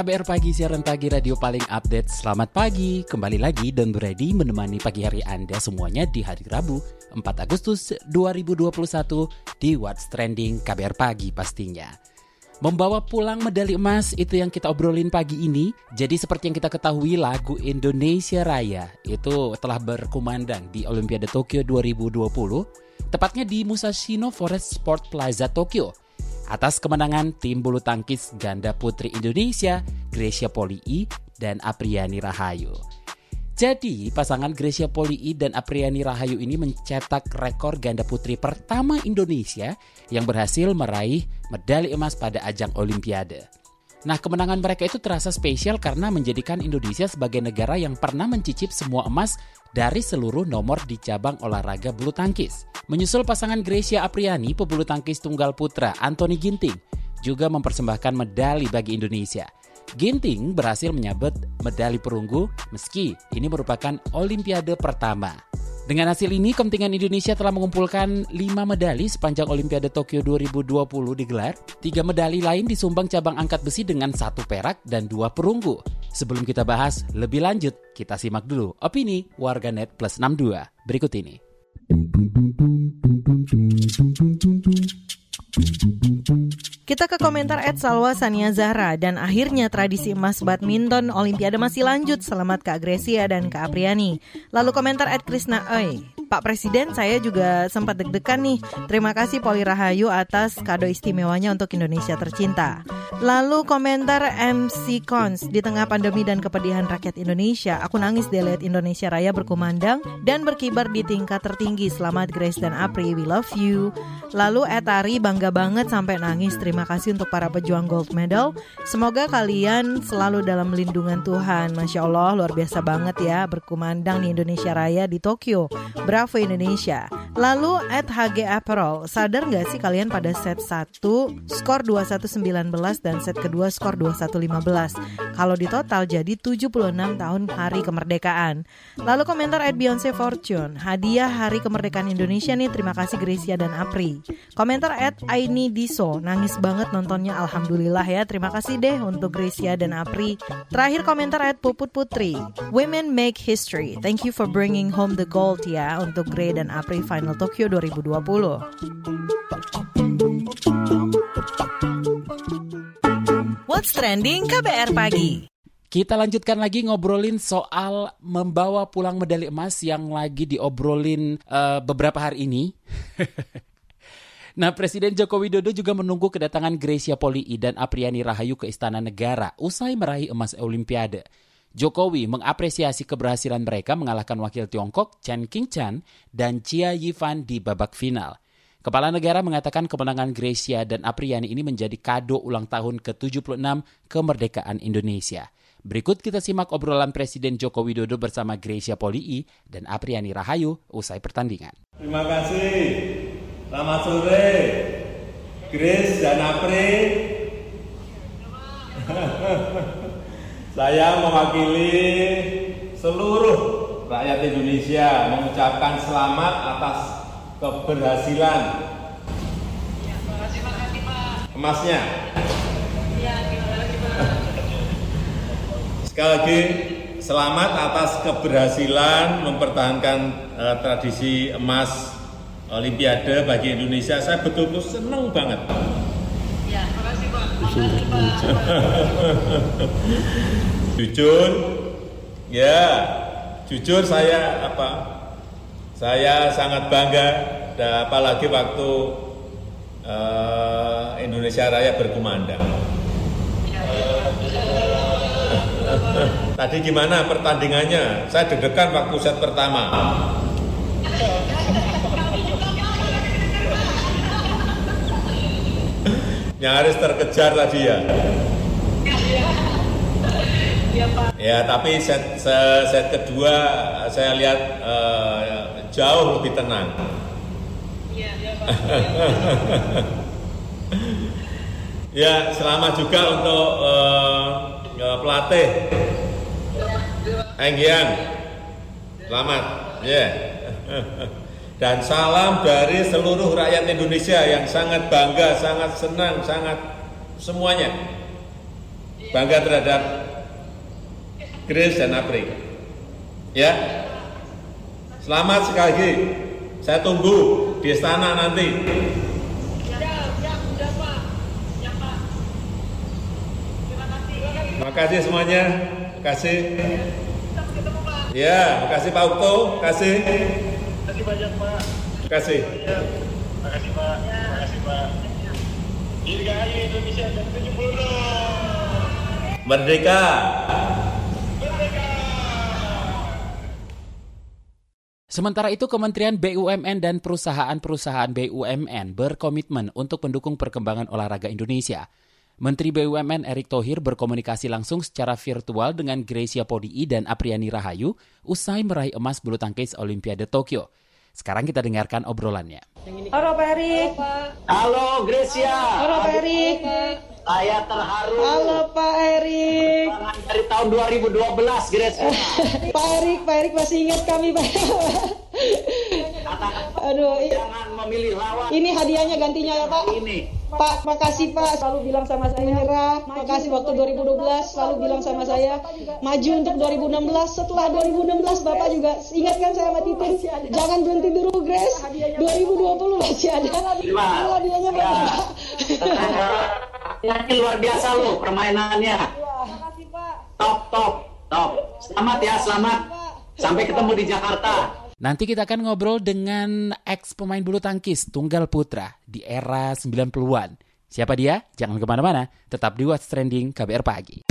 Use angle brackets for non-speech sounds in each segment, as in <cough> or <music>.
KBR Pagi, siaran pagi radio paling update. Selamat pagi, kembali lagi dan ready menemani pagi hari Anda semuanya di hari Rabu 4 Agustus 2021 di What's Trending KBR Pagi pastinya. Membawa pulang medali emas itu yang kita obrolin pagi ini. Jadi seperti yang kita ketahui lagu Indonesia Raya itu telah berkumandang di Olimpiade Tokyo 2020, tepatnya di Musashino Forest Sport Plaza Tokyo atas kemenangan tim bulu tangkis ganda putri Indonesia, Gracia Polii dan Apriani Rahayu. Jadi, pasangan Gracia Polii dan Apriani Rahayu ini mencetak rekor ganda putri pertama Indonesia yang berhasil meraih medali emas pada ajang Olimpiade. Nah, kemenangan mereka itu terasa spesial karena menjadikan Indonesia sebagai negara yang pernah mencicip semua emas dari seluruh nomor di cabang olahraga bulu tangkis. Menyusul pasangan Gracia Apriani, pebulu tangkis tunggal putra Anthony Ginting juga mempersembahkan medali bagi Indonesia. Ginting berhasil menyabet medali perunggu meski ini merupakan olimpiade pertama. Dengan hasil ini, kontingen Indonesia telah mengumpulkan 5 medali sepanjang Olimpiade Tokyo 2020 digelar. Tiga medali lain disumbang cabang angkat besi dengan satu perak dan dua perunggu. Sebelum kita bahas lebih lanjut, kita simak dulu opini warganet plus 62 berikut ini. Kita ke komentar Ed Salwa Sania Zahra dan akhirnya tradisi emas badminton Olimpiade masih lanjut. Selamat Kak Gresia dan Kak Apriani. Lalu komentar Ed Krisna Oi. Pak Presiden, saya juga sempat deg-degan nih. Terima kasih Poli Rahayu atas kado istimewanya untuk Indonesia tercinta. Lalu komentar MC Cons, di tengah pandemi dan kepedihan rakyat Indonesia, aku nangis deh lihat Indonesia Raya berkumandang dan berkibar di tingkat tertinggi. Selamat Grace dan Apri, we love you. Lalu Etari bangga banget sampai nangis. Terima kasih untuk para pejuang gold medal. Semoga kalian selalu dalam lindungan Tuhan. Masya Allah, luar biasa banget ya berkumandang di Indonesia Raya di Tokyo. Bravo Indonesia. Lalu at HG Apparel, sadar nggak sih kalian pada set 1 skor 2119 dan set kedua skor 2115. Kalau di total jadi 76 tahun hari kemerdekaan. Lalu komentar at Beyonce Fortune, hadiah hari kemerdekaan Indonesia nih terima kasih Gracia dan Apri. Komentar at Aini Diso, nangis banget nontonnya Alhamdulillah ya terima kasih deh untuk Gracia dan Apri. Terakhir komentar at Puput Putri, Women make history, thank you for bringing home the gold ya untuk Grey dan Apri Final Tokyo 2020. What's Trending KBR Pagi kita lanjutkan lagi ngobrolin soal membawa pulang medali emas yang lagi diobrolin uh, beberapa hari ini. <laughs> nah, Presiden Joko Widodo juga menunggu kedatangan Gracia Polii dan Apriani Rahayu ke Istana Negara usai meraih emas Olimpiade. Jokowi mengapresiasi keberhasilan mereka mengalahkan wakil Tiongkok Chen Qingchan dan Chia Yifan di babak final. Kepala negara mengatakan kemenangan Gracia dan Apriani ini menjadi kado ulang tahun ke-76 kemerdekaan Indonesia. Berikut kita simak obrolan Presiden Joko Widodo bersama Gracia Polii dan Apriani Rahayu usai pertandingan. Terima kasih. Selamat sore. Grace dan Apri. <laughs> Saya mewakili seluruh rakyat Indonesia mengucapkan selamat atas keberhasilan emasnya. Sekali lagi selamat atas keberhasilan mempertahankan uh, tradisi emas Olimpiade bagi Indonesia. Saya betul-betul senang banget. <laughs> Jujur, ya, jujur saya apa? Saya sangat bangga, dan apalagi waktu uh, Indonesia Raya berkumandang. <laughs> Tadi gimana pertandingannya? Saya deg-degan waktu set pertama. Nyaris terkejar tadi ya. Ya, tapi set, set, set kedua saya lihat uh, jauh lebih tenang. <laughs> ya, selamat juga untuk uh, pelatih Enggian. Selamat. Ya. Yeah. <laughs> Dan salam dari seluruh rakyat Indonesia yang sangat bangga, sangat senang, sangat semuanya bangga terhadap Grace dan Apri. Ya, selamat sekali lagi. Saya tunggu di istana nanti. Terima kasih semuanya. Terima kasih. Ya, terima kasih Pak Ukto. Terima kasih. Terima kasih banyak Pak. Terima kasih. Terima kasih Pak. Terima kasih Pak. Dirgahayu Indonesia dan 70 Merdeka. Sementara itu, Kementerian BUMN dan perusahaan-perusahaan BUMN berkomitmen untuk mendukung perkembangan olahraga Indonesia. Menteri BUMN Erick Thohir berkomunikasi langsung secara virtual dengan Gracia Podi dan Apriani Rahayu usai meraih emas bulu tangkis Olimpiade Tokyo. Sekarang kita dengarkan obrolannya. Halo Pak Erik. Halo Gracia. Halo Pak Erik. Saya terharu. Halo Pak Erik. Dari tahun 2012 Gracia. <laughs> Pak Erik, Pak Erik masih ingat kami Pak. Aduh, jangan memilih lawan. Ini hadiahnya gantinya ya Pak. Ini. Pak, makasih Pak selalu bilang sama saya menyerah. Makasih waktu 2012 selalu bilang sama saya maju untuk 2016. Setelah 2016 Bapak juga ingatkan saya sama Titin. Jangan berhenti dulu Grace. 2020 masih ada. Terima. Hadiahnya Ya. Pak. Ini luar biasa loh permainannya. Makasih Pak. Top, top, top. Selamat ya, selamat. Sampai ketemu di Jakarta. Nanti kita akan ngobrol dengan ex pemain bulu tangkis tunggal putra di era 90-an. Siapa dia? Jangan ke mana-mana, tetap di What's Trending KBR Pagi.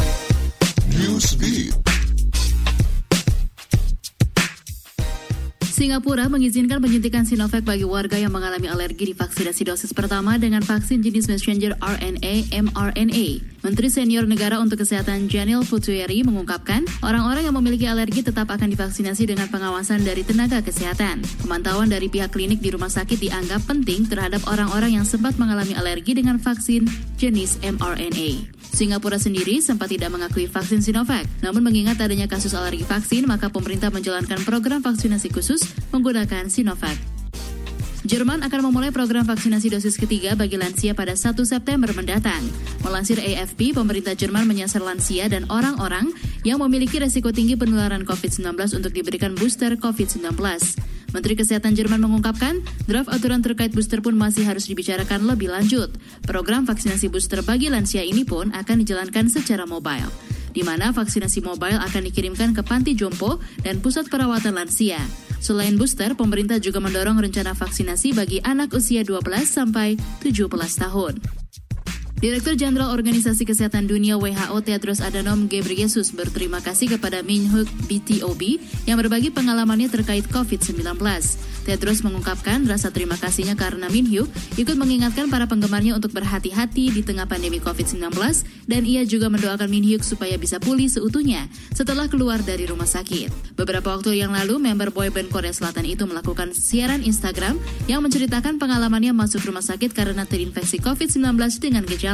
Singapura mengizinkan penyuntikan Sinovac bagi warga yang mengalami alergi di vaksinasi dosis pertama dengan vaksin jenis messenger RNA mRNA. Menteri Senior Negara untuk Kesehatan Janil Putuyeri mengungkapkan, orang-orang yang memiliki alergi tetap akan divaksinasi dengan pengawasan dari tenaga kesehatan. Pemantauan dari pihak klinik di rumah sakit dianggap penting terhadap orang-orang yang sempat mengalami alergi dengan vaksin jenis mRNA. Singapura sendiri sempat tidak mengakui vaksin Sinovac. Namun mengingat adanya kasus alergi vaksin, maka pemerintah menjalankan program vaksinasi khusus menggunakan Sinovac. Jerman akan memulai program vaksinasi dosis ketiga bagi lansia pada 1 September mendatang. Melansir AFP, pemerintah Jerman menyasar lansia dan orang-orang yang memiliki resiko tinggi penularan COVID-19 untuk diberikan booster COVID-19. Menteri Kesehatan Jerman mengungkapkan, draft aturan terkait booster pun masih harus dibicarakan lebih lanjut. Program vaksinasi booster bagi lansia ini pun akan dijalankan secara mobile di mana vaksinasi mobile akan dikirimkan ke panti jompo dan pusat perawatan lansia. Selain booster, pemerintah juga mendorong rencana vaksinasi bagi anak usia 12 sampai 17 tahun. Direktur Jenderal Organisasi Kesehatan Dunia WHO Tedros Adhanom Ghebreyesus berterima kasih kepada Minhuk BTOB yang berbagi pengalamannya terkait COVID-19. Tedros mengungkapkan rasa terima kasihnya karena Minhyuk ikut mengingatkan para penggemarnya untuk berhati-hati di tengah pandemi COVID-19 dan ia juga mendoakan Minhyuk supaya bisa pulih seutuhnya setelah keluar dari rumah sakit. Beberapa waktu yang lalu, member boyband Korea Selatan itu melakukan siaran Instagram yang menceritakan pengalamannya masuk rumah sakit karena terinfeksi COVID-19 dengan gejala.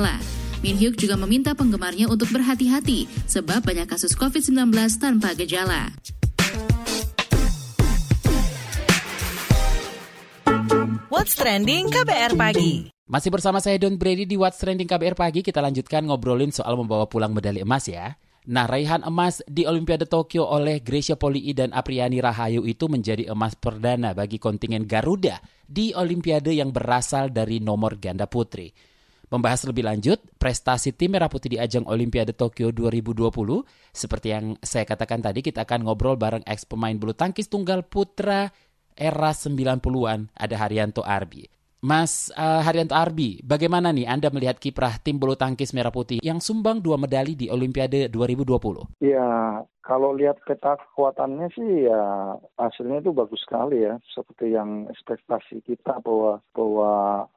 Min Hyuk juga meminta penggemarnya untuk berhati-hati sebab banyak kasus COVID-19 tanpa gejala. What's Trending KBR Pagi. Masih bersama saya Don Brady di What's Trending KBR Pagi, kita lanjutkan ngobrolin soal membawa pulang medali emas ya. Nah, raihan emas di Olimpiade Tokyo oleh Gracia Poli dan Apriani Rahayu itu menjadi emas perdana bagi kontingen Garuda di Olimpiade yang berasal dari nomor ganda putri. Membahas lebih lanjut, prestasi tim Merah Putih di ajang Olimpiade Tokyo 2020, seperti yang saya katakan tadi, kita akan ngobrol bareng ex pemain bulu tangkis tunggal putra era 90-an, ada Haryanto Arbi. Mas uh, Haryanto Arbi, bagaimana nih Anda melihat kiprah tim bulu tangkis Merah Putih yang sumbang dua medali di Olimpiade 2020? Ya, Kalau lihat peta kekuatannya sih ya hasilnya itu bagus sekali ya. Seperti yang ekspektasi kita bahwa bahwa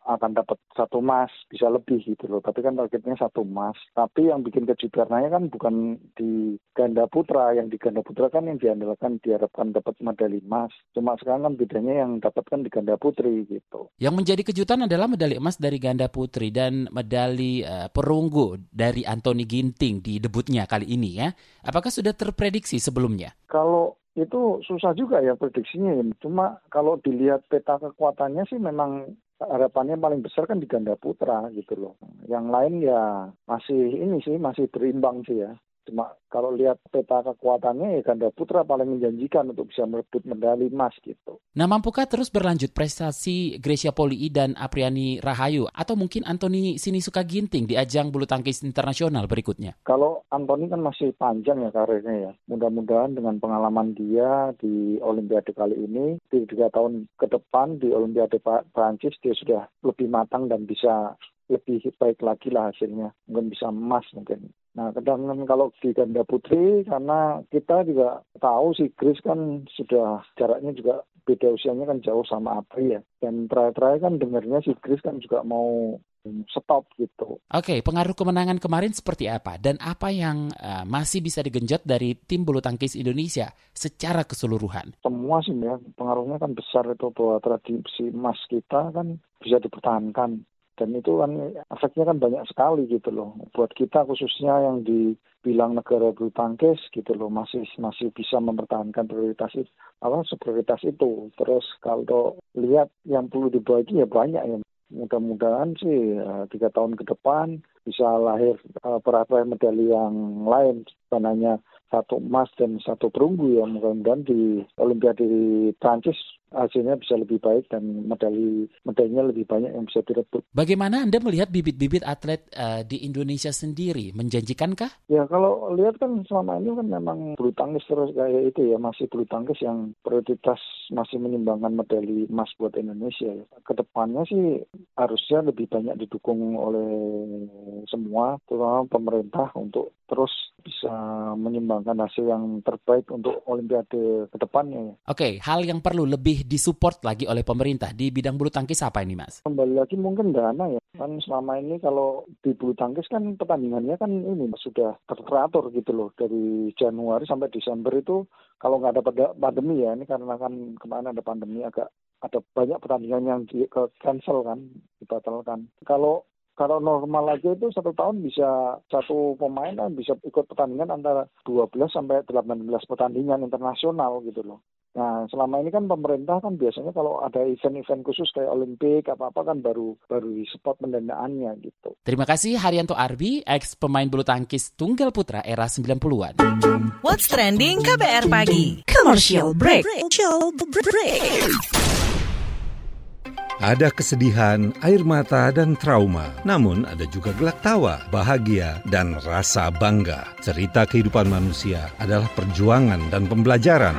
akan dapat satu emas bisa lebih gitu loh. Tapi kan targetnya satu emas. Tapi yang bikin kejutannya kan bukan di ganda putra. Yang di ganda putra kan yang diandalkan diharapkan dapat medali emas. Cuma sekarang kan bedanya yang dapatkan di ganda putri gitu. Yang menjadi kejutan adalah medali emas dari ganda putri dan medali uh, perunggu dari Anthony Ginting di debutnya kali ini ya. Apakah sudah terprediksi sebelumnya? Kalau itu susah juga ya prediksinya. Cuma kalau dilihat peta kekuatannya sih memang harapannya paling besar kan di ganda putra gitu loh. Yang lain ya masih ini sih masih berimbang sih ya. Cuma kalau lihat peta kekuatannya ya ganda putra paling menjanjikan untuk bisa merebut medali emas gitu. Nah mampukah terus berlanjut prestasi Gracia Poli dan Apriani Rahayu atau mungkin Anthony Sinisuka Ginting di ajang bulu tangkis internasional berikutnya? Kalau Anthony kan masih panjang ya karirnya ya. Mudah-mudahan dengan pengalaman dia di Olimpiade kali ini, di tiga tahun ke depan di Olimpiade Prancis dia sudah lebih matang dan bisa lebih baik lagi lah hasilnya. Mungkin bisa emas mungkin. Nah, sedangkan kalau di ganda putri, karena kita juga tahu si Grace kan sudah jaraknya juga beda usianya kan jauh sama Apri ya. Dan terakhir-terakhir kan dengarnya si Grace kan juga mau stop gitu. Oke, pengaruh kemenangan kemarin seperti apa? Dan apa yang uh, masih bisa digenjot dari tim bulu tangkis Indonesia secara keseluruhan? Semua sih ya, pengaruhnya kan besar itu bahwa tradisi emas kita kan bisa dipertahankan dan itu kan efeknya kan banyak sekali gitu loh. Buat kita khususnya yang dibilang negara bulu tangkis gitu loh masih masih bisa mempertahankan prioritas itu apa prioritas itu. Terus kalau lihat yang perlu dibagi ya banyak ya. Mudah-mudahan sih ya, tiga tahun ke depan bisa lahir uh, peraih medali yang lain. Bukan satu emas dan satu perunggu ya. Mudah-mudahan di Olimpiade Prancis hasilnya bisa lebih baik dan medali medalinya lebih banyak yang bisa direbut. Bagaimana Anda melihat bibit-bibit atlet uh, di Indonesia sendiri menjanjikankah? Ya kalau lihat kan selama ini kan memang bulu tangkis terus kayak itu ya masih bulu tangkis yang prioritas masih menyumbangkan medali emas buat Indonesia. Ya. Ke depannya sih harusnya lebih banyak didukung oleh semua terutama pemerintah untuk terus bisa menyumbangkan hasil yang terbaik untuk Olimpiade ke depannya. Oke, hal yang perlu lebih lebih disupport lagi oleh pemerintah di bidang bulu tangkis apa ini mas? Kembali lagi mungkin dana ya. Kan selama ini kalau di bulu tangkis kan pertandingannya kan ini sudah teratur gitu loh. Dari Januari sampai Desember itu kalau nggak ada pandemi ya. Ini karena kan ke mana ada pandemi agak ada banyak pertandingan yang di, cancel kan, dibatalkan. Kalau kalau normal aja itu satu tahun bisa satu pemain kan bisa ikut pertandingan antara 12 sampai 18 pertandingan internasional gitu loh. Nah, selama ini kan pemerintah kan biasanya kalau ada event-event khusus kayak Olimpik apa-apa kan baru baru di spot pendanaannya gitu. Terima kasih Haryanto Arbi, ex pemain bulu tangkis tunggal putra era 90-an. What's trending KBR pagi? Commercial break. Commercial break. Ada kesedihan, air mata, dan trauma. Namun ada juga gelak tawa, bahagia, dan rasa bangga. Cerita kehidupan manusia adalah perjuangan dan pembelajaran.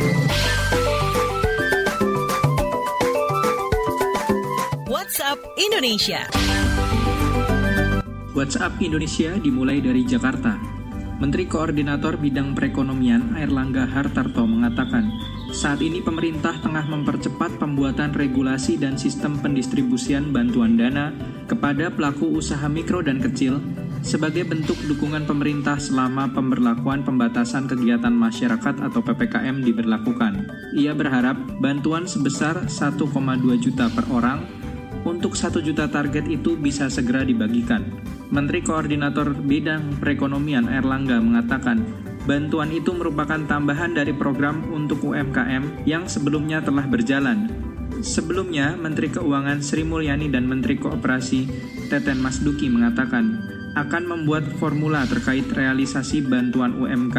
WhatsApp Indonesia. WhatsApp Indonesia dimulai dari Jakarta. Menteri Koordinator Bidang Perekonomian Airlangga Hartarto mengatakan, saat ini pemerintah tengah mempercepat pembuatan regulasi dan sistem pendistribusian bantuan dana kepada pelaku usaha mikro dan kecil sebagai bentuk dukungan pemerintah selama pemberlakuan pembatasan kegiatan masyarakat atau PPKM diberlakukan. Ia berharap bantuan sebesar 1,2 juta per orang untuk 1 juta target itu bisa segera dibagikan. Menteri Koordinator Bidang Perekonomian Erlangga mengatakan, bantuan itu merupakan tambahan dari program untuk UMKM yang sebelumnya telah berjalan. Sebelumnya, Menteri Keuangan Sri Mulyani dan Menteri Kooperasi Teten Masduki mengatakan, akan membuat formula terkait realisasi bantuan UMK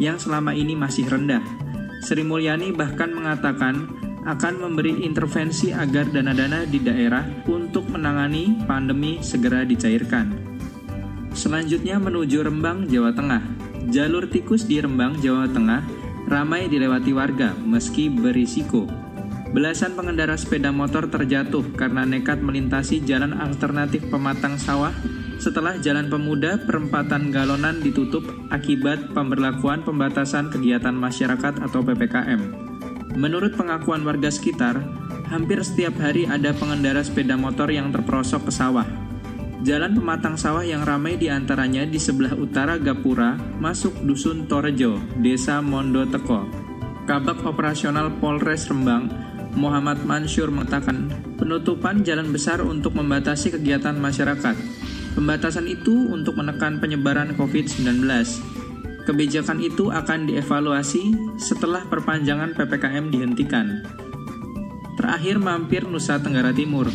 yang selama ini masih rendah. Sri Mulyani bahkan mengatakan akan memberi intervensi agar dana-dana di daerah untuk menangani pandemi segera dicairkan. Selanjutnya menuju Rembang, Jawa Tengah. Jalur tikus di Rembang, Jawa Tengah ramai dilewati warga meski berisiko. Belasan pengendara sepeda motor terjatuh karena nekat melintasi jalan alternatif pematang sawah setelah Jalan Pemuda perempatan Galonan ditutup akibat pemberlakuan pembatasan kegiatan masyarakat atau PPKM. Menurut pengakuan warga sekitar, hampir setiap hari ada pengendara sepeda motor yang terperosok ke sawah. Jalan pematang sawah yang ramai di antaranya di sebelah utara Gapura, masuk Dusun Torejo, Desa Mondo Teko. Kabak Operasional Polres Rembang, Muhammad Mansur mengatakan penutupan jalan besar untuk membatasi kegiatan masyarakat Pembatasan itu untuk menekan penyebaran COVID-19. Kebijakan itu akan dievaluasi setelah perpanjangan PPKM dihentikan. Terakhir mampir Nusa Tenggara Timur.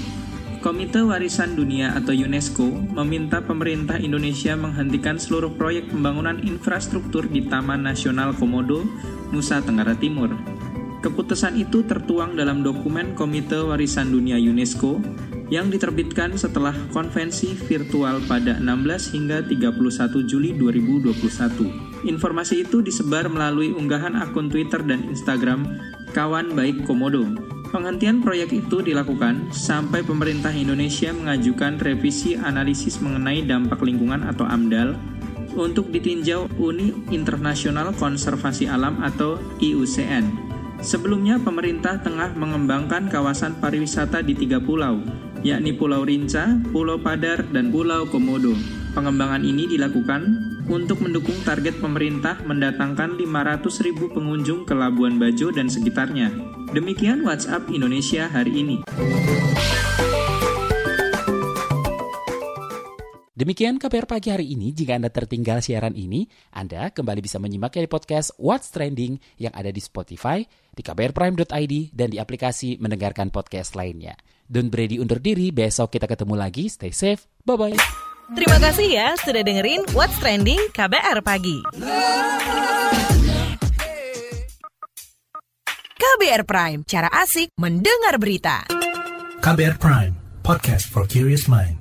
Komite Warisan Dunia atau UNESCO meminta pemerintah Indonesia menghentikan seluruh proyek pembangunan infrastruktur di Taman Nasional Komodo, Nusa Tenggara Timur. Keputusan itu tertuang dalam dokumen Komite Warisan Dunia UNESCO yang diterbitkan setelah konvensi virtual pada 16 hingga 31 Juli 2021. Informasi itu disebar melalui unggahan akun Twitter dan Instagram Kawan Baik Komodo. Penghentian proyek itu dilakukan sampai pemerintah Indonesia mengajukan revisi analisis mengenai dampak lingkungan atau AMDAL untuk ditinjau Uni Internasional Konservasi Alam atau IUCN. Sebelumnya, pemerintah tengah mengembangkan kawasan pariwisata di tiga pulau, yakni Pulau Rinca, Pulau Padar, dan Pulau Komodo. Pengembangan ini dilakukan untuk mendukung target pemerintah mendatangkan 500 ribu pengunjung ke Labuan Bajo dan sekitarnya. Demikian WhatsApp Indonesia hari ini. Demikian KPR pagi hari ini. Jika Anda tertinggal siaran ini, Anda kembali bisa menyimaknya di podcast What's Trending yang ada di Spotify, di kbrprime.id, dan di aplikasi mendengarkan podcast lainnya. Don Brady undur diri, besok kita ketemu lagi. Stay safe, bye-bye. Terima kasih ya sudah dengerin What's Trending KBR Pagi. KBR Prime, cara asik mendengar berita. KBR Prime, podcast for curious mind.